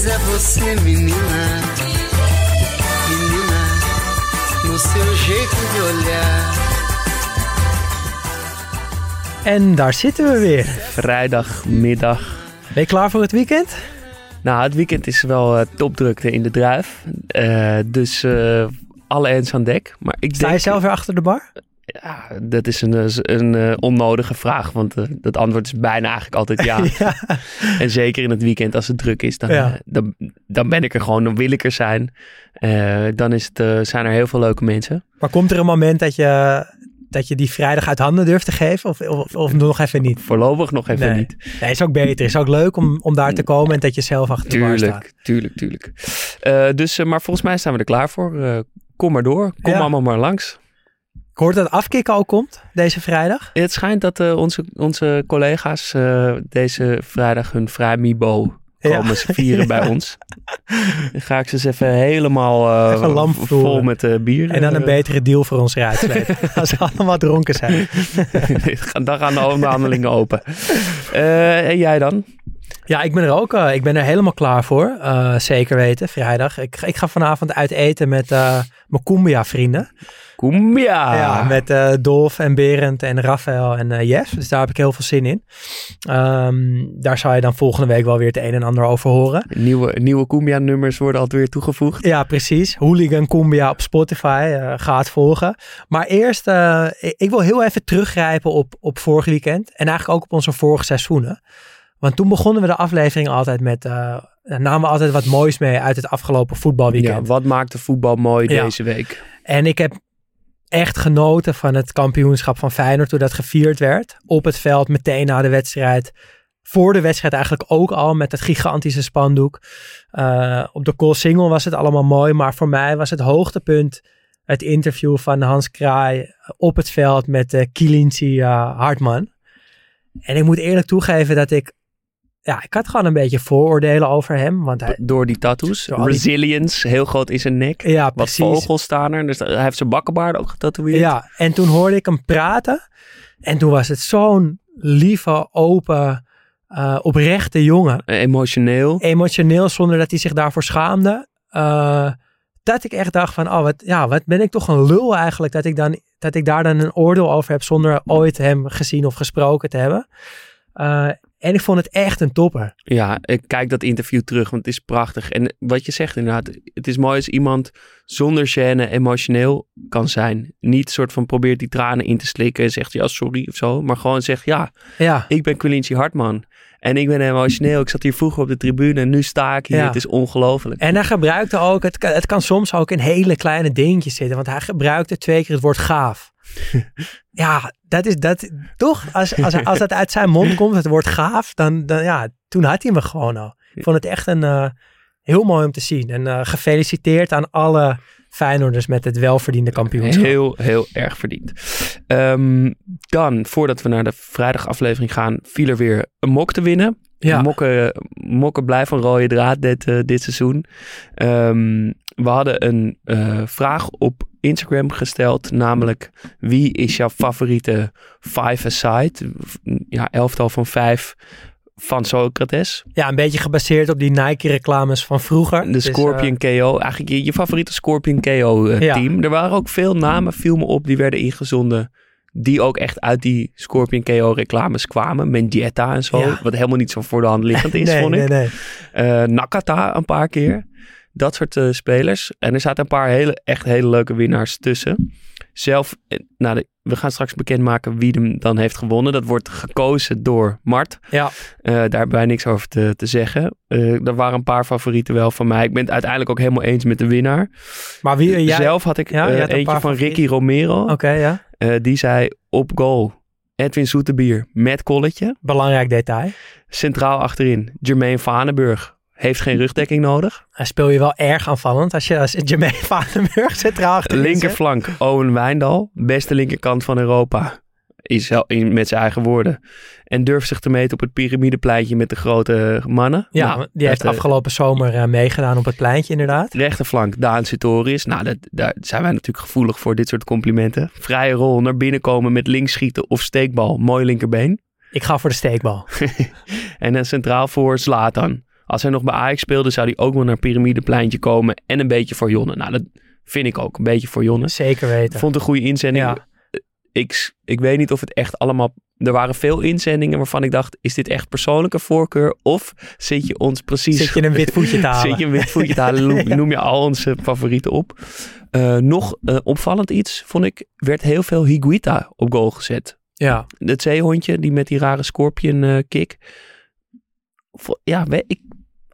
A beleza é você, menina. Menina, no seu jeito de olhar. En daar zitten we weer. Vrijdagmiddag. Ben je klaar voor het weekend? Nou, het weekend is wel eh, topdrukte in de druif. Eh, dus eh, alle ens aan dek. Maar ik Sta je denk, zelf weer achter de bar? Ja, dat is een, eh, een eh, onnodige vraag. Want eh, dat antwoord is bijna eigenlijk altijd ja. ja. En zeker in het weekend als het druk is, dan, Ja. dan, dan ben ik er gewoon, dan wil ik er zijn. Dan is het, zijn er heel veel leuke mensen. Maar komt er een moment dat je, dat je die vrijdag uit handen durft te geven? Of, of, of nog even niet? Voorlopig nog even Nee. niet. Nee, is ook beter. Is ook leuk om, om daar te komen en dat je zelf achter de bar staat. Tuurlijk, tuurlijk, tuurlijk. Dus, maar volgens mij staan we er klaar voor. Kom maar door. Kom Ja. allemaal maar langs. Ik hoor dat afkicken ook komt deze vrijdag. Het schijnt dat eh, onze, onze collega's eh, deze vrijdag hun vrijmibo komen Ja. vieren bij ons. Dan ga ik ze eens even helemaal Even lam vol met eh, bier. En dan een betere deal voor ons eruit. Als ze allemaal dronken zijn. dan gaan de onderhandelingen open. En jij dan? Ja, ik ben er ook. eh, ik ben er helemaal klaar voor. Eh, zeker weten, vrijdag. Ik, ik ga vanavond uit eten met eh mijn Cumbia vrienden. Cumbia! Ja, met Dolf en Berend en Rafael en Jeff. Dus daar heb ik heel veel zin in. Ehm, daar zal je dan volgende week wel weer het een en ander over horen. Nieuwe, nieuwe Cumbia-nummers worden altijd weer toegevoegd. Ja, precies. Hooligan Cumbia op Spotify gaat volgen. Maar eerst, ik, ik wil heel even teruggrijpen op, op vorig weekend. En eigenlijk ook op onze vorige seizoenen. Want toen begonnen we de aflevering altijd met... dan namen we altijd wat moois mee uit het afgelopen Ja, voetbalweekend. wat maakt de voetbal mooi Ja. deze week? En ik heb echt genoten van het kampioenschap van Feyenoord toen dat gevierd werd. Op het veld, meteen na de wedstrijd. Voor de wedstrijd eigenlijk ook al met het gigantische spandoek. Eh, op de call single was het allemaal mooi. Maar voor mij was het hoogtepunt het interview van Hans Kraai op het veld met uh, Kilinci eh, Hartman. En ik moet eerlijk toegeven dat ik... Ja, ik had gewoon een beetje vooroordelen over hem. Want hij, Door die tattoos. Door al die- Resilience, heel groot in zijn nek. ja, Wat vogels staan er. Dus hij heeft zijn bakkenbaard ook getatoeëerd. Ja, en toen hoorde ik hem praten. En toen was het zo'n lieve, open, eh, oprechte jongen. Emotioneel. Emotioneel, zonder dat hij zich daarvoor schaamde. Eh, dat ik echt dacht van, oh, wat, ja, wat ben ik toch een lul eigenlijk. Dat ik, dan, dat ik daar dan een oordeel over heb zonder ooit hem gezien of gesproken te hebben. Eh, en ik vond het echt een topper. Ja, ik kijk dat interview terug, want het is prachtig. En wat je zegt inderdaad, het is mooi als iemand zonder gêne emotioneel kan zijn. Niet soort van probeert die tranen in te slikken en zegt ja sorry of zo. Maar gewoon zegt ja, Ja, ik ben Quilinci Hartman. En ik ben emotioneel. Ik zat hier vroeger op de tribune en nu sta ik hier. Ja. Het is ongelooflijk. En hij gebruikte ook, het kan, het kan soms ook in hele kleine dingetjes zitten. Want hij gebruikte twee keer het woord gaaf. Ja, dat is dat. Toch? Als, als, als dat uit zijn mond komt, het woord gaaf, dan, dan ja, toen had hij me gewoon al. Ik vond het echt een eh, heel mooi om te zien. En eh, gefeliciteerd aan alle Feyenoorders met het welverdiende kampioenschap. Heel, heel erg verdiend. Ehm, dan, voordat we naar de vrijdagaflevering gaan, viel er weer een mok te winnen. Ja. Mokken, mokken blijven een rode draad dit, eh, dit seizoen. Ehm, we hadden een vraag op Instagram gesteld, namelijk wie is jouw favoriete five-a-side? Ja, elftal van vijf van Socrates. Ja, een beetje gebaseerd op die Nike-reclames van vroeger. De Dus, eh, Scorpion KO, eigenlijk je, je favoriete Scorpion KO eh, Ja. Er waren ook veel namen, viel me op, die werden ingezonden. Die ook echt uit die Scorpion KO reclames kwamen. Mendieta en zo. Ja. Wat helemaal niet zo voor de hand liggend is, nee, vond nee, ik. nee. Eh, Nakata een paar keer. Dat soort eh, spelers. En er zaten een paar hele, echt hele leuke winnaars tussen. Zelf, eh, nou, de- we gaan straks bekendmaken wie hem dan heeft gewonnen. Dat wordt gekozen door Mart. Ja, daar hebben wij niks over te, te zeggen. Er waren een paar favorieten wel van mij. Ik ben het uiteindelijk ook helemaal eens met de winnaar. maar wie... jij- Zelf had ik Ja, eentje paar van favorieten. Ricky Romero. Oké, ja. Die zei op goal Edwin Zoetebier met kolletje. Belangrijk detail. Centraal achterin Jermaine Vanenburg. Heeft geen rugdekking nodig. Hij speel je wel erg aanvallend als je als Jermaine Vadenburg centraal achterin zet. Linkerflank, Owen Wijndal. Beste linkerkant van Europa. Is in, met zijn eigen woorden. En durft zich te meten op het piramidepleintje met de grote mannen. Ja, Nou, die heeft eh, afgelopen zomer eh, meegedaan op het pleintje inderdaad. Rechterflank, Daan Sitoris. Nou, dat, daar zijn wij natuurlijk gevoelig voor dit soort complimenten. Vrije rol, naar binnen komen met links schieten of steekbal. Mooi linkerbeen. Ik ga voor de steekbal. En een centraal voor Zlatan. Als hij nog bij Ajax speelde, zou hij ook wel naar Piramidepleintje komen. En een beetje voor Jonne. Nou, dat vind ik ook. Een beetje voor Jonne. Zeker weten. Vond een goede inzending. Ja. Ik, ik weet niet of het echt allemaal... Er waren veel inzendingen waarvan ik dacht... Is dit echt persoonlijke voorkeur? Of zit je ons precies... Zit je een wit voetje te halen? Zit je een wit voetje te halen? Noem, noem je al onze favorieten op. Eh, nog eh, opvallend iets, vond ik... werd heel veel Higuita op goal gezet. Ja, Het zeehondje, die met die rare scorpion eh, kick. Ja, ik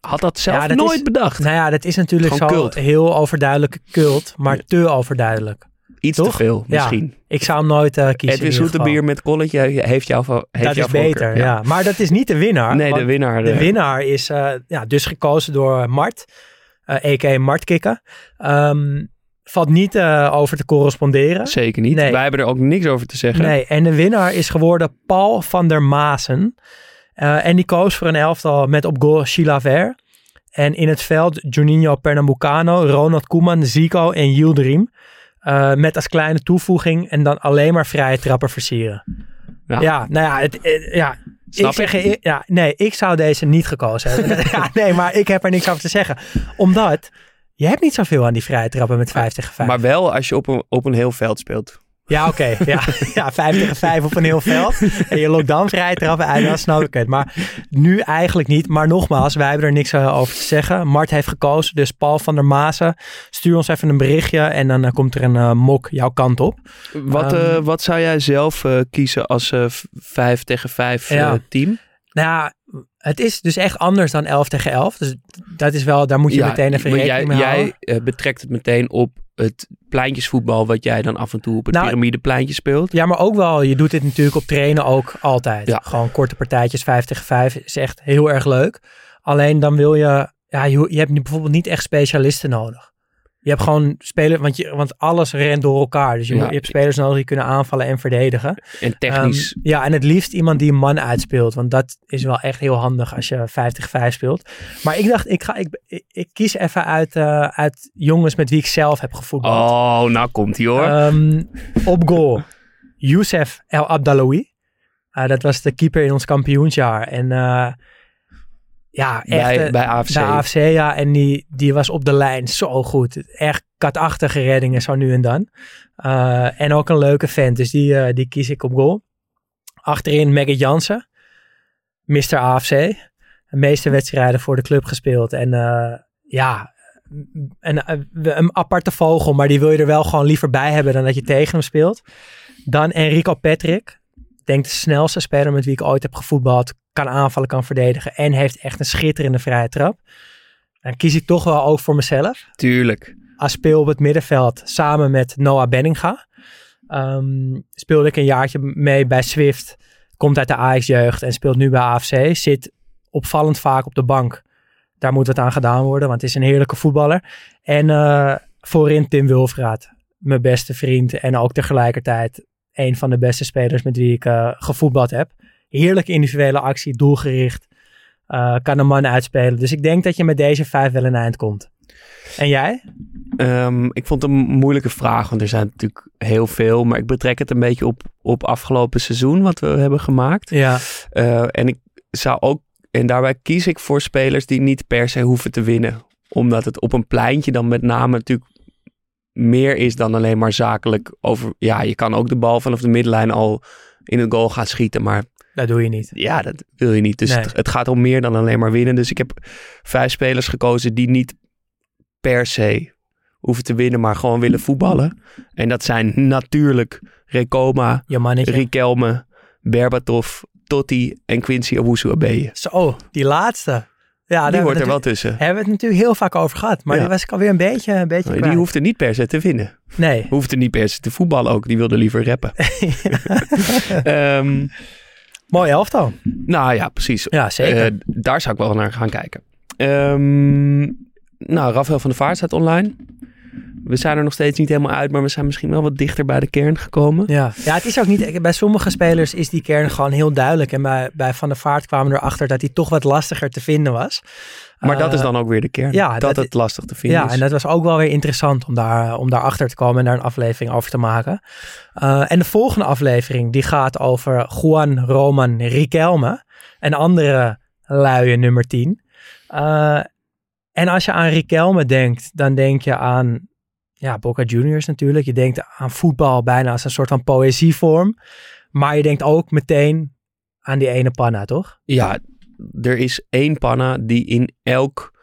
had dat zelf Ja, dat nooit is- bedacht. nou ja, dat is natuurlijk Gewoon zo cult. heel overduidelijke cult, maar Ja. te overduidelijk. Iets toch? te veel, Ja. misschien. Ik zou hem nooit eh, kiezen. Edwin in ieder Zoetebier met kolletje heeft jou heeft Dat jouw is beter, ja. Maar dat is niet de winnaar. Nee, de winnaar. de eh, winnaar is eh, ja, dus gekozen door Mart, eh a.k.a. Mart Kikken. Ehm, valt niet eh, over te corresponderen. Zeker niet. Nee. Wij hebben er ook niks over te zeggen. Nee, en de winnaar is geworden Paul van der Maasen. En die koos voor een elftal met op goal Sheila Ver. En in het veld Juninho Pernambucano, Ronald Koeman, Zico en Yildirim. Eh met als kleine toevoeging en dan alleen maar vrije trappen versieren. Ja. Ja, nou ja, het, eh, ja Snap ik zeg, je, ja, nee, ik zou deze niet gekozen hebben. ja, nee, maar ik heb er niks over te zeggen. Omdat je hebt niet zoveel aan die vrije trappen met 5 tegen 5. Maar wel als je op een, op een heel veld speelt. Ja, oké. Ja, ja, 5 tegen 5 op een heel veld. En je dan vrij trappen uit, dan snap ik het. Maar nu eigenlijk niet. Maar nogmaals, wij hebben er niks eh, over te zeggen. Mart heeft gekozen, dus Paul van der Maasen. Stuur ons even een berichtje en dan eh, komt er een eh, mok jouw kant op. Wat, Ehm. eh, wat zou jij zelf kiezen als eh, v- vijf tegen vijf eh, Ja. team? Nou ja, het is dus echt anders dan 11 tegen 11. Dus dat is wel, daar moet je Ja, meteen even rekening jij, mee houden. jij betrekt het meteen op het pleintjesvoetbal wat jij dan af en toe op het Nou, piramidepleintje speelt. Ja, maar ook wel, je doet dit natuurlijk op trainen ook altijd. Ja. Gewoon korte partijtjes, 5 tegen 5 is echt heel erg leuk. Alleen dan wil je, ja, je, je hebt nu bijvoorbeeld niet echt specialisten nodig. Je hebt gewoon spelers, want, je, want alles rent door elkaar. Dus je, Ja. moet- je hebt spelers nodig die kunnen aanvallen en verdedigen. En technisch. Ehm, ja, en het liefst iemand die een man uitspeelt. Want dat is wel echt heel handig als je 5 tegen 5 speelt. Maar ik dacht, ik, ga, ik, ik, ik kies even uit, eh, uit jongens met wie ik zelf heb gevoetbald. oh, nou komt hij hoor. Ehm, op goal, Youssef El Abdaloui. Uh, dat was de keeper in ons kampioensjaar. En eh, ja, echt... bij, eh, bij AFC. de AFC, ja. En die, die was op de lijn zo goed. Echt katachtige reddingen zo nu en dan. Uh, en ook een leuke vent. Dus die, uh, die kies ik op goal. Achterin Maggot Jansen. Mr. AFC. De meeste wedstrijden voor de club gespeeld. En uh, ja, een, een aparte vogel. Maar die wil je er wel gewoon liever bij hebben dan dat je tegen hem speelt. Dan Enrico Patrick. Denk de snelste speler met wie ik ooit heb gevoetbald. Kan aanvallen, kan verdedigen. En heeft echt een schitterende vrije trap. Dan kies ik toch wel ook voor mezelf. Tuurlijk. Als speel op het middenveld samen met Noah Benninga. Um, speelde ik een jaartje mee bij Swift. Komt uit de Ajax-jeugd en speelt nu bij AFC. Zit opvallend vaak op de bank. Daar moet wat aan gedaan worden, want het is een heerlijke voetballer. En uh, voorin Tim Wulfraat. Mijn beste vriend en ook tegelijkertijd een van de beste spelers met wie ik uh, gevoetbald heb. Heerlijke individuele actie, doelgericht. Uh, kan een man uitspelen. Dus ik denk dat je met deze vijf wel een eind komt. En jij? Um, ik vond het een moeilijke vraag, want er zijn natuurlijk heel veel. Maar ik betrek het een beetje op, op afgelopen seizoen wat we hebben gemaakt. Ja. Uh, en ik zou ook, en daarbij kies ik voor spelers die niet per se hoeven te winnen. Omdat het op een pleintje dan met name natuurlijk meer is dan alleen maar zakelijk over. Ja, je kan ook de bal vanaf de middenlijn al in het goal gaan schieten, maar dat doe je niet. Ja, dat wil je niet. Dus nee. het, het, gaat om meer dan alleen maar winnen. Dus ik heb vijf spelers gekozen die niet per se hoeven te winnen, maar gewoon willen voetballen. En dat zijn natuurlijk Rekoma, Riquelme, Berbatov, Totti en Quincy Owusu-Abeye. Zo, die laatste. Ja, die hoort er wel tussen. Hebben we het natuurlijk heel vaak over gehad. Maar ja. die was ik alweer een beetje, een beetje Die kwijt. hoefde niet per se te winnen. Nee. Hoefde niet per se te voetballen ook. Die wilde liever rappen. um, Mooi elftal. Nou ja, precies. Ja, zeker. Uh, daar zou ik wel naar gaan kijken. Ehm, nou, Rafael van der Vaart staat online. We zijn er nog steeds niet helemaal uit, maar we zijn misschien wel wat dichter bij de kern gekomen. Ja. ja, het is ook niet. Bij sommige spelers is die kern gewoon heel duidelijk. En bij, bij Van der Vaart kwamen we erachter dat hij toch wat lastiger te vinden was. Maar dat is Eh, dan ook weer de kern. ja, dat, dat- het lastig te vinden Ja, is. en dat was ook wel weer interessant om daar, om daar achter te komen en daar een aflevering over te maken. Eh, en de volgende aflevering die gaat over Juan Roman Riquelme, een andere luie nummer 10. Eh, en als je aan Riquelme denkt, dan denk je aan ja, Boca Juniors natuurlijk. Je denkt aan voetbal bijna als een soort van poëzievorm. Maar je denkt ook meteen aan die ene panna, toch? Ja, er is één panna die in elk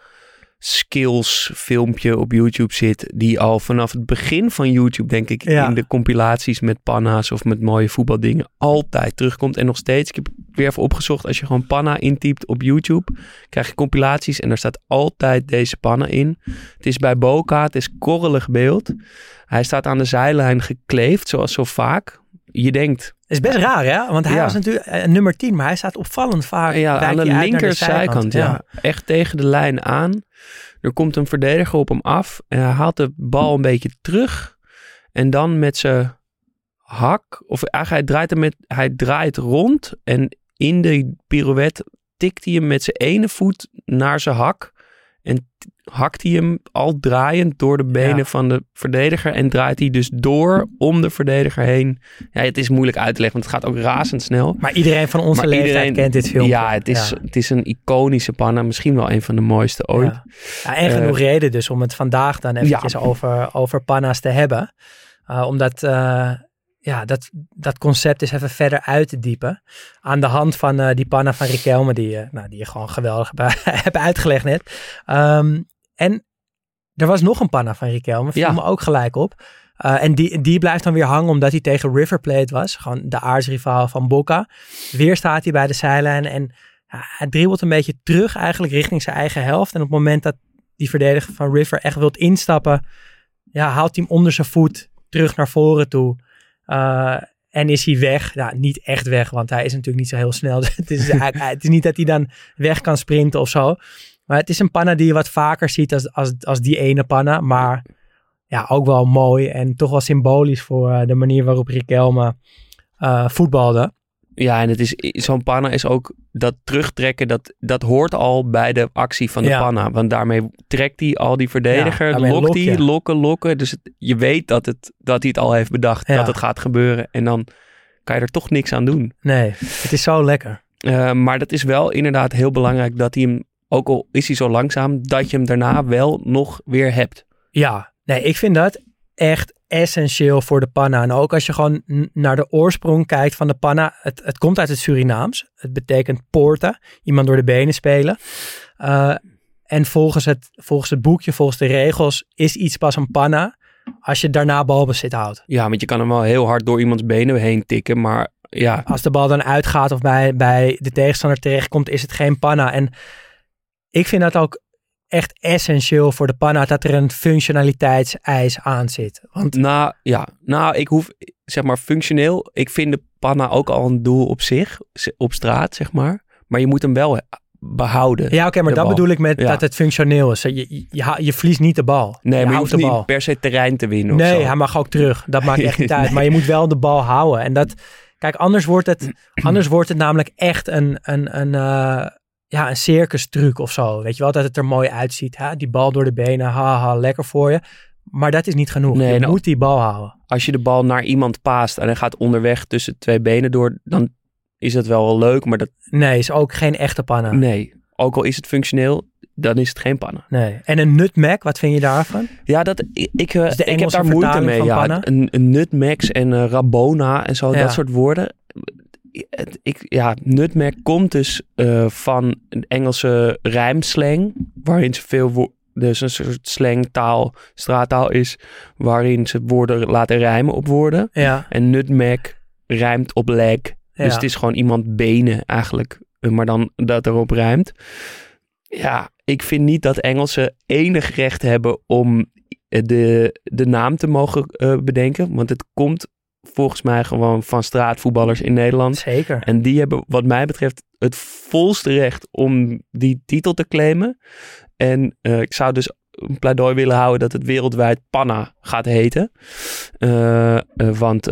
skills filmpje op YouTube zit. Die al vanaf het begin van YouTube, denk ik, Ja. in de compilaties met panna's of met mooie voetbaldingen altijd terugkomt. En nog steeds, ik heb weer even opgezocht, als je gewoon panna intypt op YouTube, krijg je compilaties en daar staat altijd deze panna in. Het is bij Boca, het is korrelig beeld. Hij staat aan de zijlijn gekleefd, zoals zo vaak. Je denkt, is best raar, hè? Want hij Ja. was natuurlijk eh, nummer 10, maar hij staat opvallend vaak. Ja, aan de linkerzijkant. Ja. Echt tegen de lijn aan. Er komt een verdediger op hem af. En hij haalt de bal een beetje terug. En dan met zijn hak. Of eigenlijk hij draait, hem met, hij draait rond. En in de pirouette tikt hij hem met zijn ene voet naar zijn hak. En hakt hij hem al draaiend door de benen Ja. van de verdediger. En draait hij dus door om de verdediger heen. Ja, het is moeilijk uit te leggen, want het gaat ook razendsnel. Maar iedereen van onze Maar leeftijd iedereen- kent dit filmpje. Ja, het is, Ja. het is een iconische panna. Misschien wel een van de mooiste ooit. Ja. En genoeg reden dus om het vandaag dan eventjes over, over panna's te hebben. Uh, omdat uh, ja, dat, dat concept is even verder uit te diepen. Aan de hand van uh, die panna van Riquelme, die, uh, nou, die je gewoon geweldig hebt uitgelegd net. Um, en er was nog een panna van Riquelme, viel Ja. me ook gelijk op. Uh, en die, die blijft dan weer hangen omdat hij tegen River Plate was. Gewoon de aardsrivaal van Boca. Weer staat hij bij de zijlijn en hij dribbelt een beetje terug eigenlijk richting zijn eigen helft. En op het moment dat die verdediger van River echt wilt instappen, ja, haalt hij hem onder zijn voet terug naar voren toe. Uh, en is hij weg? Ja, niet echt weg, want hij is natuurlijk niet zo heel snel. Het, is, het is niet dat hij dan weg kan sprinten of zo. Maar het is een panna die je wat vaker ziet als, als, als die ene panna. Maar ja, ook wel mooi en toch wel symbolisch voor uh, de manier waarop Riquelme uh, voetbalde. Ja, en het is zo'n panna is ook dat terugtrekken, dat, dat hoort al bij de actie van de Ja. panna. Want daarmee trekt hij al die verdediger, Ja, lokt lok hij, lokken, lokken. Dus het- je weet dat, het, dat hij het al heeft bedacht, dat het gaat gebeuren. En dan kan je er toch niks aan doen. Nee, het is zo lekker. Uh, maar dat is wel inderdaad heel belangrijk dat hij hem, ook al is hij zo langzaam, dat je hem daarna wel nog weer hebt. Ja, nee, ik vind dat echt essentieel voor de panna. En ook als je gewoon naar de oorsprong kijkt van de panna. Het, het komt uit het Surinaams. Het betekent poorten. Iemand door de benen spelen. Uh, en volgens het, volgens het boekje, volgens de regels, is iets pas een panna als je daarna balbezit houdt. Ja, want je kan hem wel heel hard door iemands benen heen tikken, maar ja, Als de bal dan uitgaat of bij, bij de tegenstander terechtkomt, is het geen panna. En ik vind dat ook echt essentieel voor de panna dat er een functionaliteitseis aan zit. Want Nou, ja. Nou, ik hoef, zeg maar, functioneel. Ik vind de panna ook al een doel op zich, op straat, zeg maar. Maar je moet hem wel behouden. Ja, oké, maar dat bal. bedoel ik met Ja. dat het functioneel is. Je, je, je, je verliest niet de bal. Nee, maar je houdt hoeft de niet bal. per se terrein te winnen of Nee, zo. hij mag ook terug. Dat maakt echt niet uit. Maar je moet wel de bal houden. En dat, kijk, anders wordt het, anders wordt het namelijk echt een, een, een, uh, ja, een circus truc of zo. Weet je wel, dat het er mooi uitziet. Hè? Die bal door de benen, haha, lekker voor je. Maar dat is niet genoeg. Nee, je nou- moet die bal houden. Als je de bal naar iemand paast en hij gaat onderweg tussen twee benen door, dan is dat wel leuk. Maar dat, Nee, is ook geen echte panna. Nee. nee. Ook al is het functioneel, dan is het geen panna. En een nutmeg, wat vind je daarvan? Ja, dat, ik, ik, eh, ik heb daar moeite mee. Ja, een, een nutmegs en rabona en zo, Ja. dat soort woorden. Het- Ik, ja, nutmeg komt dus eh, van een Engelse rijmslang, waarin ze veel wo- dus een soort slangtaal, straattaal is, waarin ze woorden laten rijmen op woorden. Ja, En nutmeg rijmt op leg. ja. Dus het is gewoon iemand benen eigenlijk, eh, maar dan dat erop rijmt. Ja, ik vind niet dat Engelsen enig recht hebben om eh, de, de naam te mogen bedenken. Want het komt volgens mij gewoon van straatvoetballers in Nederland. Zeker. En die hebben wat mij betreft het volste recht om die titel te claimen. En eh, ik zou dus een pleidooi willen houden dat het wereldwijd Panna gaat heten. Eh, eh, want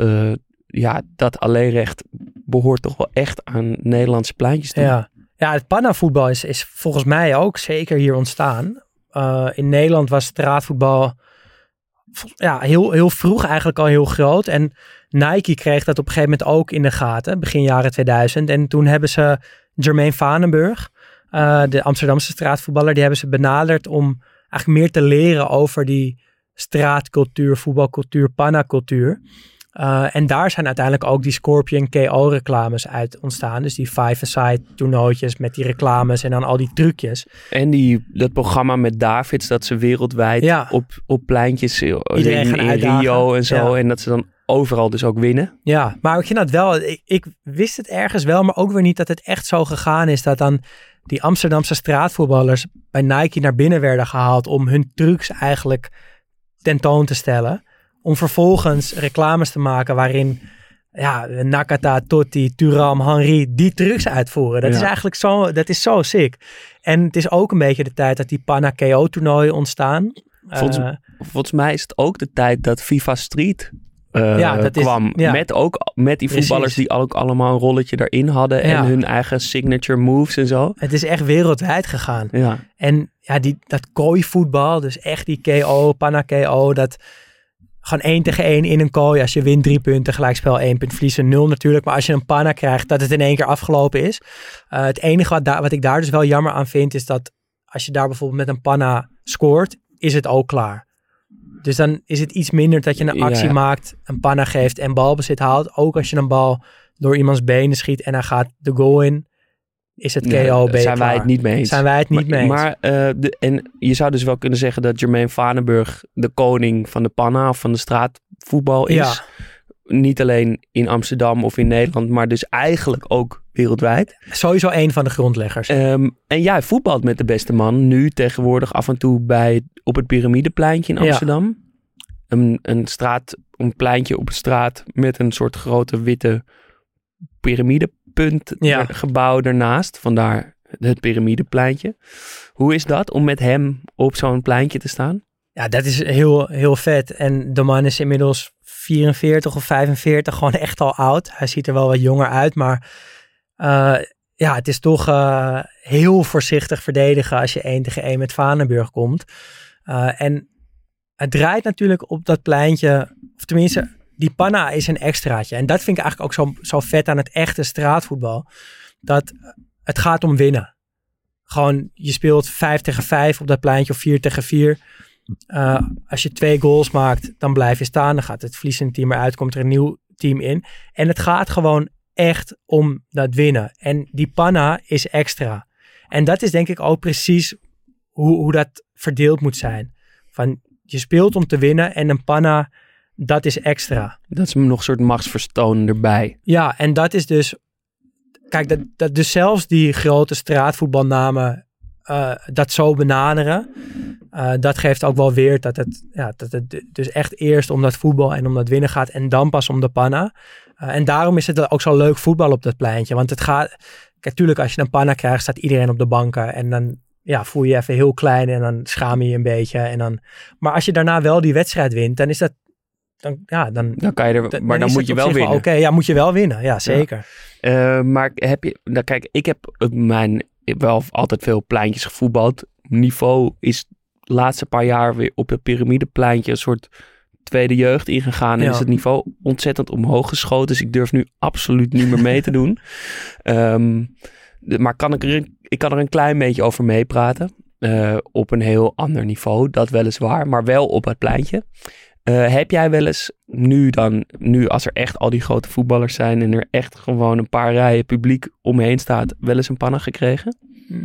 ja, dat alleenrecht behoort toch wel echt aan Nederlandse pleintjes toe. Ja, ja het pannavoetbal is, is volgens mij ook zeker hier ontstaan. In Nederland was straatvoetbal ja, heel, heel vroeg eigenlijk al heel groot. En Nike kreeg dat op een gegeven moment ook in de gaten, begin jaren 2000. En toen hebben ze Jermaine Vanenburg, uh, de Amsterdamse straatvoetballer, die hebben ze benaderd om eigenlijk meer te leren over die straatcultuur, voetbalcultuur, pannacultuur. Uh, en daar zijn uiteindelijk ook die Scorpion KO reclames uit ontstaan. Dus die five-a-side toernooitjes met die reclames en dan al die trucjes. En die, dat programma met Davids, dat ze wereldwijd ja. op, op pleintjes Iedereen in, in Rio en zo. Ja. En dat ze dan overal dus ook winnen. Ja, maar ik vind dat wel, ik, ik wist het ergens wel, maar ook weer niet dat het echt zo gegaan is dat dan die Amsterdamse straatvoetballers bij Nike naar binnen werden gehaald om hun trucs eigenlijk tentoon te stellen om vervolgens reclames te maken waarin ja, Nakata, Totti, Turam, Henry die trucs uitvoeren. Dat ja. is eigenlijk zo, dat is zo sick. En het is ook een beetje de tijd dat die Panna KO toernooien ontstaan. Volgens, uh, volgens mij is het ook de tijd dat FIFA Street uh, ja, dat kwam. Is, ja. met, ook, met die voetballers Precies. die ook allemaal een rolletje erin hadden. En hun eigen signature moves en zo. Het is echt wereldwijd gegaan. Ja. En ja, die, dat kooi voetbal, dus echt die KO, Panna KO, dat gewoon één tegen één in een kooi. Als je wint drie punten, gelijkspel één punt, verliezen nul natuurlijk. Maar als je een panna krijgt, dat het in één keer afgelopen is. Uh, het enige wat, daar, wat ik daar dus wel jammer aan vind, is dat als je daar bijvoorbeeld met een panna scoort, is het ook klaar. Dus dan is het iets minder dat je een actie ja. maakt, een panna geeft en balbezit haalt. Ook als je een bal door iemands benen schiet en hij gaat de goal in is het KO nee, beter. Zijn wij het niet mee eens. Zijn wij het niet maar, mee eens. Maar, uh, de, en je zou dus wel kunnen zeggen dat Jermaine Vanenburg de koning van de panna of van de straatvoetbal is. Ja. Niet alleen in Amsterdam of in Nederland, maar dus eigenlijk ook wereldwijd. Sowieso een van de grondleggers. Um, en jij voetbalt met de beste man nu tegenwoordig af en toe bij, op het Pyramidepleintje in Amsterdam. Ja. Een, een straat, een pleintje op een straat met een soort grote witte piramide punt ja. gebouw ernaast. Vandaar het piramidepleintje. Hoe is dat om met hem op zo'n pleintje te staan? Ja, dat is heel, heel vet. En de man is inmiddels 44 of 45, gewoon echt al oud. Hij ziet er wel wat jonger uit, maar uh, ja, het is toch uh, heel voorzichtig verdedigen als je 1 tegen 1 met Vanenburg komt. Uh, en het draait natuurlijk op dat pleintje, of tenminste, die panna is een extraatje. En dat vind ik eigenlijk ook zo, zo vet aan het echte straatvoetbal. Dat het gaat om winnen. Gewoon, je speelt 5 tegen 5 op dat pleintje of 4 tegen 4. Uh, als je twee goals maakt, dan blijf je staan. Dan gaat het verliezende team eruit, komt er een nieuw team in. En het gaat gewoon echt om dat winnen. En die panna is extra. En dat is denk ik ook precies hoe, hoe dat verdeeld moet zijn. Van, je speelt om te winnen en een panna dat is extra. Dat is nog een soort machtsvertoon erbij. Ja, en dat is dus... Kijk, dat, dat dus zelfs die grote straatvoetbalnamen uh, dat zo benaderen... Uh, dat geeft ook wel weer dat het, ja, dat het dus echt eerst om dat voetbal en om dat winnen gaat... en dan pas om de panna. Uh, en daarom is het ook zo leuk voetbal op dat pleintje. Want het gaat... Kijk, tuurlijk, als je een panna krijgt, staat iedereen op de banken. En dan ja, voel je je even heel klein en dan schaam je je een beetje. En dan, maar als je daarna wel die wedstrijd wint, dan is dat dan, ja, dan, dan kan je er, dan, maar dan, moet je wel winnen. Oké, okay, ja, moet je wel winnen. Ja, zeker. Ja. Uh, maar heb je, nou kijk, ik heb mijn wel altijd veel pleintjes gevoetbald. Niveau is de laatste paar jaar weer op het piramidepleintje een soort tweede jeugd ingegaan. En ja. is het niveau ontzettend omhoog geschoten. Dus ik durf nu absoluut niet meer mee te doen. Um, de, maar kan ik, er, ik kan er een klein beetje over meepraten. Uh, op een heel ander niveau, dat weliswaar. Maar wel op het pleintje. Uh, heb jij wel eens nu dan, nu als er echt al die grote voetballers zijn en er echt gewoon een paar rijen publiek omheen staat, wel eens een panna gekregen?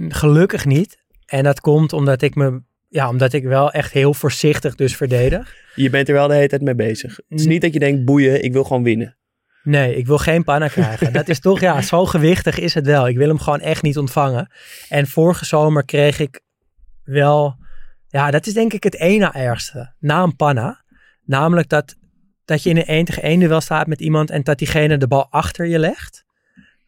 Gelukkig niet. En dat komt omdat ik me, ja, omdat ik wel echt heel voorzichtig dus verdedig. Je bent er wel de hele tijd mee bezig. Het is niet dat je denkt, boeien, ik wil gewoon winnen. Nee, ik wil geen panna krijgen. Dat is toch, ja, zo gewichtig is het wel. Ik wil hem gewoon echt niet ontvangen. En vorige zomer kreeg ik wel, ja, dat is denk ik het ene ergste. Na een panna. Namelijk dat dat je in een 1 tegen 1 duel staat met iemand en dat diegene de bal achter je legt.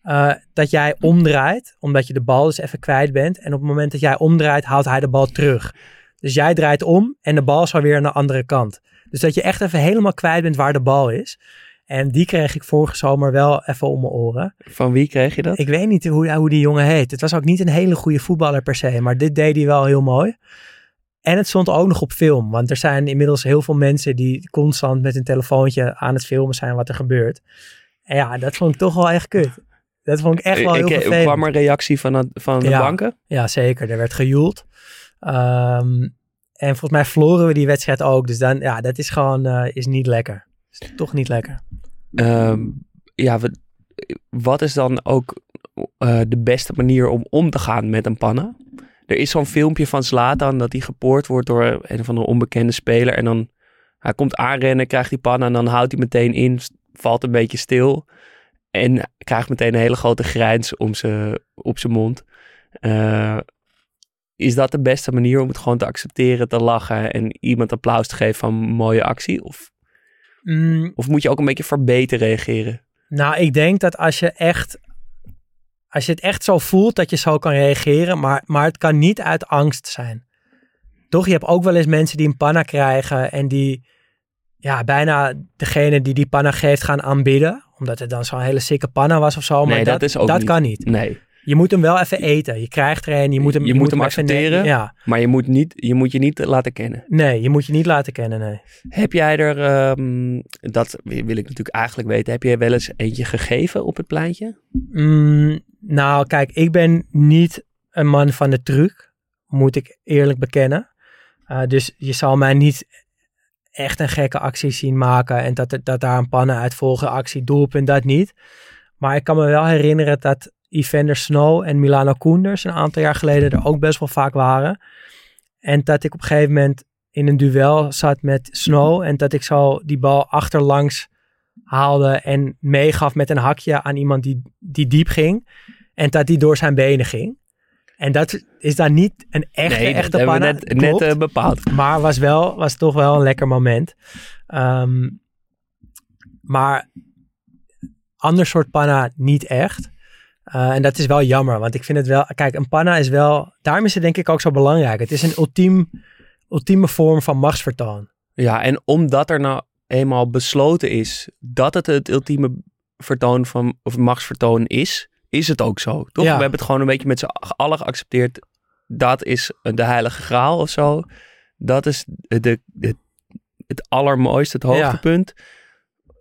Eh, dat jij omdraait, omdat je de bal dus even kwijt bent. En op het moment dat jij omdraait, haalt hij de bal terug. Dus jij draait om en de bal is alweer aan de andere kant. Dus dat je echt even helemaal kwijt bent waar de bal is. En die kreeg ik vorige zomer wel even om mijn oren. Van wie kreeg je dat? Ik weet niet hoe, hoe die jongen heet. Het was ook niet een hele goede voetballer per se, maar dit deed hij wel heel mooi. En het stond ook nog op film, want er zijn inmiddels heel veel mensen die constant met een telefoontje aan het filmen zijn wat er gebeurt. En ja, dat vond ik toch wel echt kut. Dat vond ik echt wel heel ik, vervelend. kwam er reactie van, van de Ja. banken? Ja, zeker. Er werd gejoeld. Ehm, en volgens mij verloren we die wedstrijd ook. Dus dan, ja, dat is gewoon eh, is niet lekker. Is toch niet lekker. Ehm, ja, wat, wat is dan ook eh, de beste manier om om te gaan met een panna? Er is zo'n filmpje van Zlatan dat hij gepoord wordt door een of andere onbekende speler. En dan hij komt aanrennen, krijgt die panna en dan houdt hij meteen in, valt een beetje stil. En krijgt meteen een hele grote grijns om z'n- op zijn mond. Eh, is dat de beste manier om het gewoon te accepteren, te lachen en iemand applaus te geven van een mooie actie? Of, Mm, of moet je ook een beetje verbeten reageren? Nou, ik denk dat als je echt. Als je het echt zo voelt dat je zo kan reageren, maar, maar het kan niet uit angst zijn. Toch, je hebt ook wel eens mensen die een panna krijgen en die ja, bijna degene die die panna geeft gaan aanbidden. Omdat het dan zo'n hele sikke panna was of zo. Maar Nee, dat is ook dat niet. kan niet. Nee, Je moet hem wel even eten. Je krijgt er een, je moet hem, Je moet hem accepteren. Ja, maar je moet, niet, je moet je niet laten kennen. nee, je moet je niet laten kennen, nee. Heb jij er, ehm, dat wil ik natuurlijk eigenlijk weten, heb jij wel eens eentje gegeven op het pleintje? Mm, nou, kijk, ik ben niet een man van de truc, moet ik eerlijk bekennen. Uh, dus je zal mij niet echt een gekke actie zien maken en dat, dat daar een pannen uit volgen, actie, doelpunt, dat niet. Maar ik kan me wel herinneren dat Evander Snow en Milano Koenders een aantal jaar geleden er ook best wel vaak waren. En dat ik op een gegeven moment in een duel zat met Snow en dat ik zo die bal achterlangs haalde en meegaf met een hakje aan iemand die, die diep ging. En dat die door zijn benen ging. En dat is dan niet een echte, nee, echte panna. net, net eh, bepaald. Maar was, wel, was toch wel een lekker moment. Ehm, maar ander soort panna niet echt. Eh, en dat is wel jammer, want ik vind het wel... Kijk, een panna is wel... Daarom is het denk ik ook zo belangrijk. Het is een ultiem, ultieme vorm van machtsvertoon. Ja, en omdat er nou eenmaal besloten is dat het het ultieme vertoon van, of machtsvertoon is, is het ook zo. Toch? Ja. We hebben het gewoon een beetje met z'n allen geaccepteerd. Dat is de heilige graal of zo. Dat is de, de, het allermooiste, het Ja. hoogtepunt.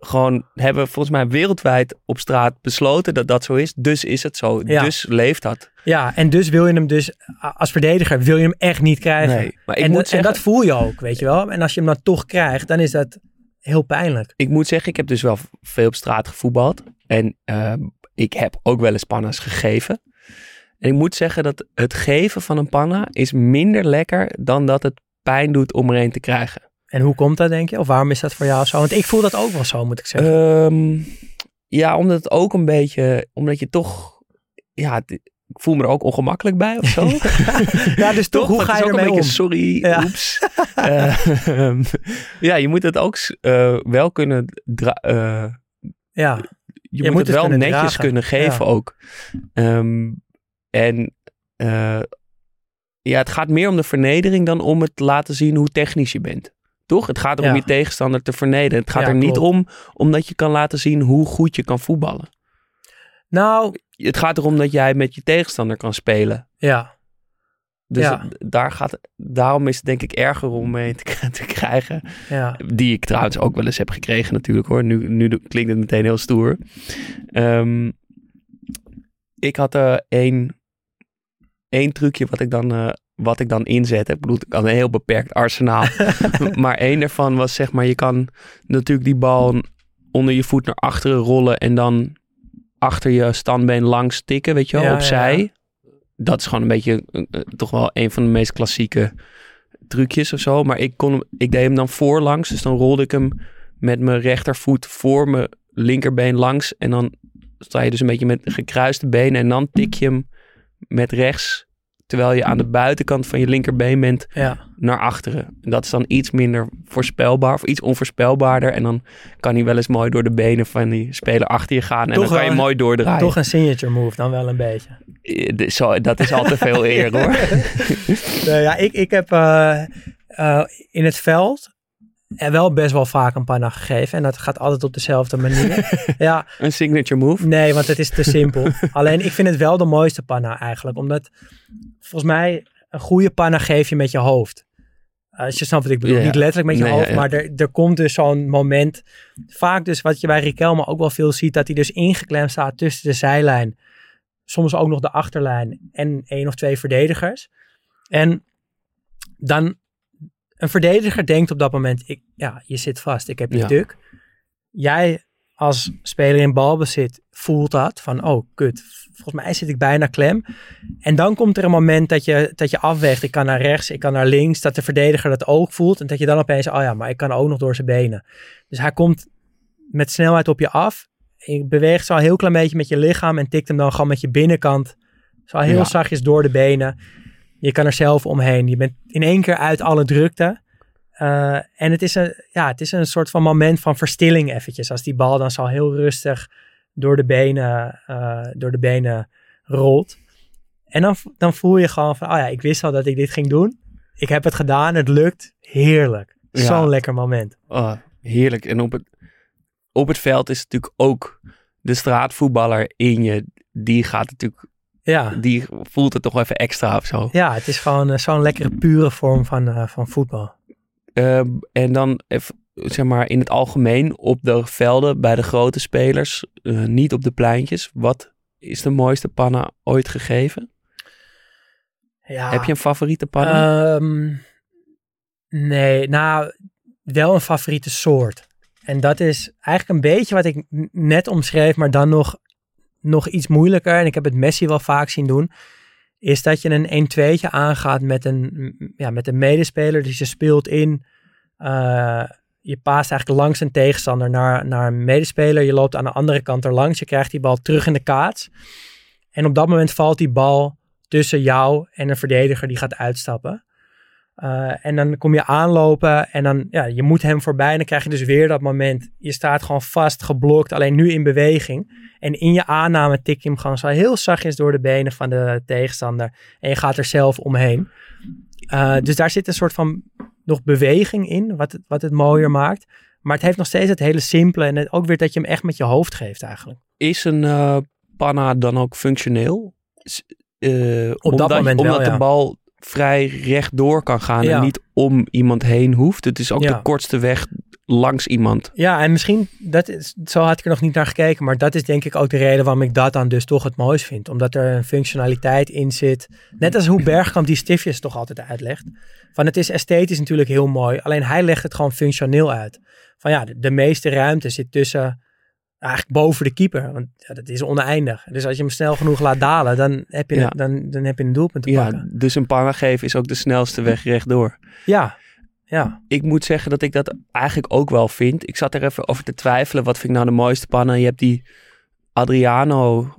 Gewoon hebben we volgens mij wereldwijd op straat besloten dat dat zo is. Dus is het zo. Ja. Dus leeft dat. Ja, en dus wil je hem dus... Als verdediger wil je hem echt niet krijgen. Nee, maar ik en, moet dat, en zeggen- dat voel je ook, weet je wel. En als je hem dan toch krijgt, dan is dat heel pijnlijk. ik moet zeggen, ik heb dus wel veel op straat gevoetbald. En ehm, ik heb ook wel eens panna's gegeven. En ik moet zeggen dat het geven van een panna is minder lekker dan dat het pijn doet om er een te krijgen. En hoe komt dat, denk je? Of waarom is dat voor jou zo? Want ik voel dat ook wel zo, moet ik zeggen. Ehm, ja, omdat het ook een beetje, omdat je toch, ja, ik voel me er ook ongemakkelijk bij of zo. ja, dus toch, hoe ga je ermee om? sorry, Ja. oeps. Eh, ehm, ja, je moet het ook eh, wel kunnen eh, Ja, je, moet moet, het wel kunnen netjes dragen. kunnen geven Ja. ook. Ehm, en eh, ja, het gaat meer om de vernedering dan om het laten zien hoe technisch je bent. Toch? Het gaat erom Ja. je tegenstander te vernederen. Het gaat Ja, er niet klopt. om omdat je kan laten zien hoe goed je kan voetballen. nou, Het gaat erom dat jij met je tegenstander kan spelen. ja. Dus Ja. het- daar gaat, daarom is het denk ik erger om mee te, te krijgen. Ja, Die ik trouwens ook wel eens heb gekregen natuurlijk hoor. Nu, nu klinkt het meteen heel stoer. Ehm, ik had eh één, één trucje wat ik, dan, eh, wat ik dan inzet. Ik bedoel, ik had een heel beperkt arsenaal. maar één daarvan was zeg maar, je kan natuurlijk die bal onder je voet naar achteren rollen en dan achter je standbeen langs tikken, weet je wel, Ja, opzij. ja. Dat is gewoon een beetje, eh, eh, toch wel een van de meest klassieke trucjes of zo. Maar ik, kon hem, ik deed hem dan voorlangs. Dus dan rolde ik hem met mijn rechtervoet voor mijn linkerbeen langs. En dan sta je dus een beetje met gekruiste benen. En dan tik je hem met rechts terwijl je aan de buitenkant van je linkerbeen bent Ja. naar achteren. En dat is dan iets minder voorspelbaar of iets onvoorspelbaarder. En dan kan hij wel eens mooi door de benen van die speler achter je gaan. En Toch dan kan je mooi doordraaien. Toch een signature move dan wel een beetje. Eh, Zo, dat is al te veel eer hoor. Nee, ja, ik, ik heb eh, eh, in het veld en wel best wel vaak een panna gegeven. En dat gaat altijd op dezelfde manier. ja, Een signature move. nee, want het is te simpel. Alleen ik vind het wel de mooiste panna eigenlijk. Omdat volgens mij een goede panna geef je met je hoofd. Als je snapt wat ik bedoel. Ja. Niet letterlijk met je Nee, hoofd, ja. maar er, er komt dus zo'n moment. Vaak dus wat je bij Riquelme ook wel veel ziet. Dat hij dus ingeklemd staat tussen de zijlijn. Soms ook nog de achterlijn. En één of twee verdedigers. En dan een verdediger denkt op dat moment, ik, ja, je zit vast, ik heb je duk. Jij als speler in balbezit voelt dat, van oh kut, volgens mij zit ik bijna klem. En dan komt er een moment dat je, dat je afweegt, ik kan naar rechts, ik kan naar links, dat de verdediger dat ook voelt. En dat je dan opeens, oh ja, maar ik kan ook nog door zijn benen. Dus hij komt met snelheid op je af. Je beweegt zo een heel klein beetje met je lichaam en tikt hem dan gewoon met je binnenkant zo heel Ja. zachtjes door de benen. Je kan er zelf omheen. Je bent in één keer uit alle drukte. Eh, en het is, een, ja, het is een soort van moment van verstilling eventjes. Als die bal dan zo heel rustig door de benen, eh, door de benen rolt. En dan, dan voel je gewoon van, oh ja, ik wist al dat ik dit ging doen. Ik heb het gedaan, het lukt. Heerlijk. Ja. Zo'n lekker moment. Oh, heerlijk. En op het, op het veld is natuurlijk ook de straatvoetballer in je. Die gaat natuurlijk, Ja, die voelt het toch even extra of zo. ja het is gewoon eh, zo'n lekkere pure vorm van, eh, van voetbal. Ehm, en dan even, zeg maar in het algemeen op de velden bij de grote spelers, eh, niet op de pleintjes. Wat is de mooiste panna ooit gegeven? Ja. Heb je een favoriete panna? Ehm, nee, nou, wel een favoriete soort. En dat is eigenlijk een beetje wat ik net omschreef, maar dan nog, nog iets moeilijker. En ik heb het Messi wel vaak zien doen. Is dat je een 1-2'tje aangaat met een, ja, met een medespeler. Dus je speelt in. eh, je paast eigenlijk langs een tegenstander naar, naar een medespeler. Je loopt aan de andere kant er langs. Je krijgt die bal terug in de kaats. En op dat moment valt die bal tussen jou en een verdediger die gaat uitstappen. Uh, en dan kom je aanlopen en dan, ja, je moet hem voorbij. En dan krijg je dus weer dat moment. Je staat gewoon vast, geblokt, alleen nu in beweging. En in je aanname tik je hem gewoon zo heel zachtjes door de benen van de tegenstander. En je gaat er zelf omheen. Uh, dus daar zit een soort van nog beweging in, wat het, wat het mooier maakt. Maar het heeft nog steeds het hele simpele en het, ook weer dat je hem echt met je hoofd geeft eigenlijk. Is een uh, panna dan ook functioneel? Uh, Op dat moment omdat wel, ja. de bal vrij rechtdoor kan gaan Ja. en niet om iemand heen hoeft. Het is ook Ja. de kortste weg langs iemand. Ja, en misschien, dat is, zo had ik er nog niet naar gekeken, maar dat is denk ik ook de reden waarom ik dat dan dus toch het mooist vind. Omdat er een functionaliteit in zit. Net als hoe Bergkamp die stiftjes toch altijd uitlegt. Van het is esthetisch natuurlijk heel mooi, alleen hij legt het gewoon functioneel uit. Van ja, de, de meeste ruimte zit tussen, eigenlijk boven de keeper, want ja, dat is oneindig. Dus als je hem snel genoeg laat dalen, dan heb je, Ja. een, dan, dan heb je een doelpunt te Ja, pakken. dus een panna geven is ook de snelste weg rechtdoor. Ja, ja. Ik moet zeggen dat ik dat eigenlijk ook wel vind. Ik zat er even over te twijfelen. Wat vind ik nou de mooiste panna? Je hebt die Adriano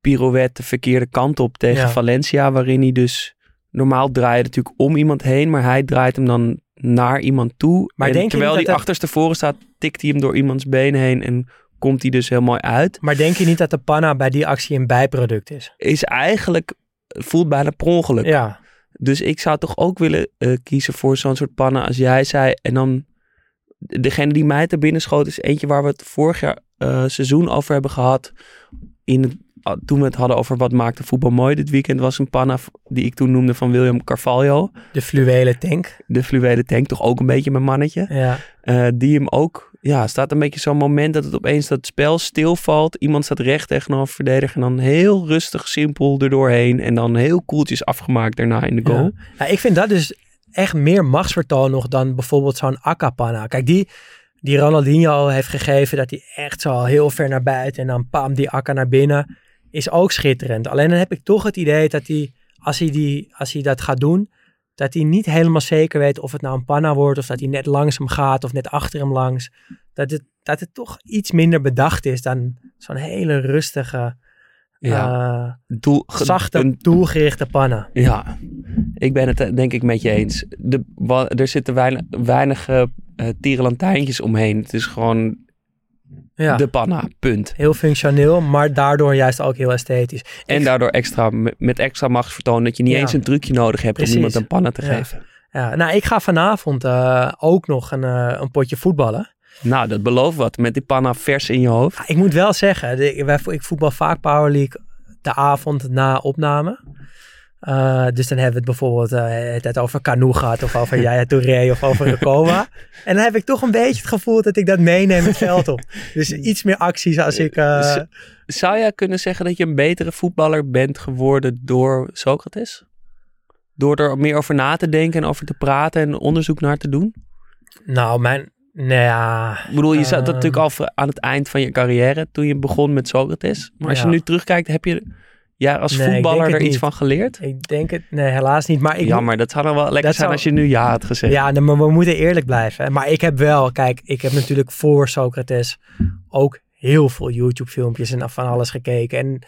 pirouette de verkeerde kant op tegen Ja. Valencia. Waarin hij dus... Normaal draait natuurlijk om iemand heen. Maar hij draait hem dan naar iemand toe. Maar en denk je terwijl hij dat- achterstevoren staat, tikt hij hem door iemands been heen. En komt hij dus heel mooi uit. Maar denk je niet dat de panna bij die actie een bijproduct is? Is eigenlijk... Voelt bijna per ongeluk. Ja, Dus ik zou toch ook willen eh, kiezen voor zo'n soort pannen als jij zei. En dan degene die mij te binnen schoot is eentje waar we het vorig jaar eh, seizoen over hebben gehad. In het, ah, toen we het hadden over wat maakte voetbal mooi dit weekend was een panna die ik toen noemde van William Carvalho. de fluwelen tank. De fluwelen tank, toch ook een beetje mijn mannetje. Ja. Eh, die hem ook, ja, staat een beetje zo'n moment dat het opeens dat spel stilvalt. Iemand staat recht tegenover een verdediger en dan heel rustig, simpel erdoorheen. En dan heel koeltjes afgemaakt daarna in de goal. Ja. Ja, ik vind dat dus echt meer machtsvertoon nog dan bijvoorbeeld zo'n Akapanna. Kijk, die, die Ronaldinho heeft gegeven dat hij echt zo heel ver naar buiten en dan pam die Akka naar binnen, is ook schitterend. Alleen dan heb ik toch het idee dat hij, als hij, die, als hij dat gaat doen, dat hij niet helemaal zeker weet of het nou een panna wordt of dat hij net langs hem gaat of net achter hem langs. Dat het, dat het toch iets minder bedacht is dan zo'n hele rustige Ja. Eh, Doel, zachte, een- doelgerichte pannen. ja, ik ben het eh, denk ik met je eens. De, wa- er zitten weinig, weinig eh, eh, tierenlantijntjes omheen. Het is gewoon Ja. de panna, punt. Heel functioneel, maar daardoor juist ook heel esthetisch. En Ik- daardoor extra, met extra machtsvertoon dat je niet Ja. eens een trucje nodig hebt Precies. om iemand een panna te Ja. geven. Ja, nou, ik ga vanavond eh, ook nog een, eh, een potje voetballen. Nou, dat belooft wat. Met die panna vers in je hoofd. Ik moet wel zeggen, de, wij, ik voetbal vaak Power League de avond na opname. Eh, dus dan hebben we het bijvoorbeeld eh, het over Canoe gehad, of over Yaya Touré, of over Rekova. En dan heb ik toch een beetje het gevoel dat ik dat meeneem het veld op. Dus iets meer acties als ik... eh, Zou jij kunnen zeggen dat je een betere voetballer bent geworden door Socrates? Door er meer over na te denken en over te praten en onderzoek naar te doen? nou, mijn... Nou ja... Ik bedoel, je zat Ehm. natuurlijk al aan het eind van je carrière toen je begon met Socrates. Maar als Ja. je nu terugkijkt, heb je ja, als Nee, voetballer er iets niet. van geleerd? Ik denk het... Nee, helaas niet. Maar ik, Jammer, dat zou dan wel lekker zijn zou- als je nu ja had gezegd. Ja, maar we moeten eerlijk blijven. hè. Maar ik heb wel, kijk, ik heb natuurlijk voor Socrates ook heel veel YouTube-filmpjes en van alles gekeken. En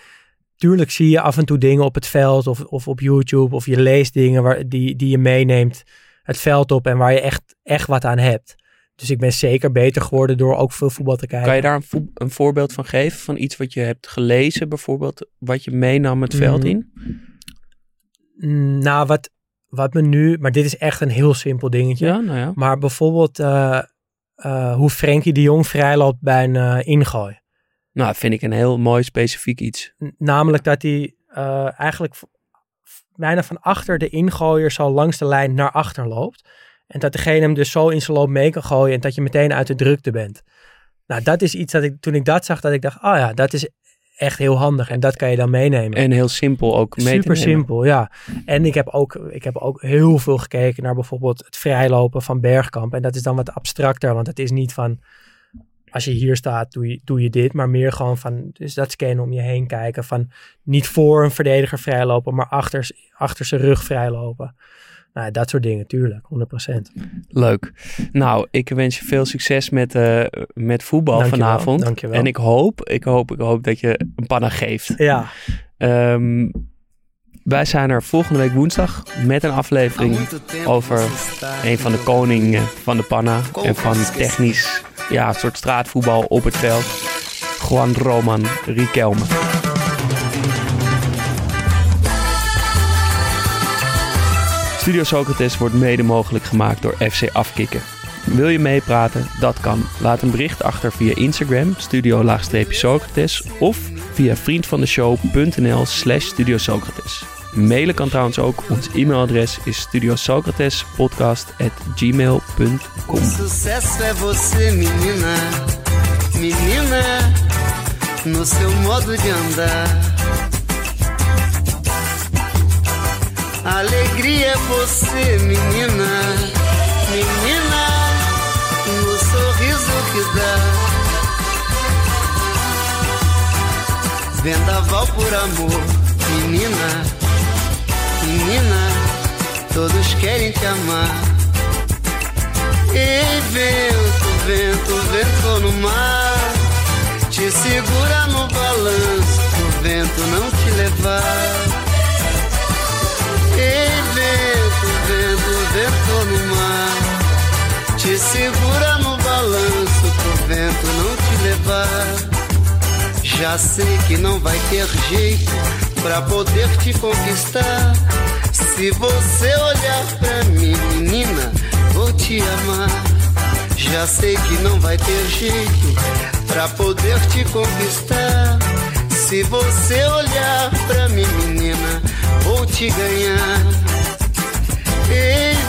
tuurlijk zie je af en toe dingen op het veld of, of op YouTube of je leest dingen waar, die, die je meeneemt het veld op en waar je echt, echt wat aan hebt. Dus ik ben zeker beter geworden door ook veel voetbal te kijken. Kan je daar een, een voorbeeld van geven? Van iets wat je hebt gelezen bijvoorbeeld, wat je meenam het veld Mhm. in? Mm, Nou, wat, wat me nu, maar dit is echt een heel simpel dingetje. Ja, nou ja. Maar bijvoorbeeld eh, eh, hoe Frenkie de Jong vrijloopt bij een eh, ingooi. Nou, dat vind ik een heel mooi specifiek iets. N- Namelijk dat hij eigenlijk bijna van achter de ingooier zo langs de lijn naar achter loopt. En dat degene hem dus zo in zijn loop mee kan gooien en dat je meteen uit de drukte bent. Nou, dat is iets dat ik toen ik dat zag, dat ik dacht, oh ja, dat is echt heel handig en dat kan je dan meenemen. En heel simpel ook mee Super simpel, ja. En ik heb, ook, ik heb ook heel veel gekeken naar bijvoorbeeld het vrijlopen van Bergkamp. En dat is dan wat abstracter, want het is niet van als je hier staat, doe je, doe je dit. Maar meer gewoon van dus dat scannen om je heen kijken. Van niet voor een verdediger vrijlopen, maar achter, achter zijn rug vrijlopen. Nou, dat soort dingen, tuurlijk, 100%. Leuk. Nou, ik wens je veel succes met, eh, met voetbal Dankjewel, vanavond. dankjewel. En ik hoop, ik hoop, ik hoop dat je een panna geeft. Ja, Ehm, wij zijn er volgende week woensdag met een aflevering over een van de koningen van de panna en van technisch, ja, een soort straatvoetbal op het veld. Juan Roman Riquelme. Studio Socrates wordt mede mogelijk gemaakt door FC Afkikken. Wil je meepraten? Dat kan. Laat een bericht achter via Instagram, studio-socrates of via vriendvandeshow.nl slash Studio Socrates. Mailen kan trouwens ook. Ons e-mailadres is studiosocratespodcast.gmail.com é você, menina, menina, no seu modo de andar. Alegria é você, menina, menina, no sorriso que dá. Vendaval por amor, menina, menina, todos querem te amar. Ei, vento, vento, vento no mar, te segura no balanço, pro vento não te levar. Segura no balanço, pro vento não te levar. Já sei que não vai ter jeito pra poder te conquistar. Se você olhar pra mim, menina, vou te amar. Já sei que não vai ter jeito pra poder te conquistar. Se você olhar pra mim, menina, vou te ganhar. Ei,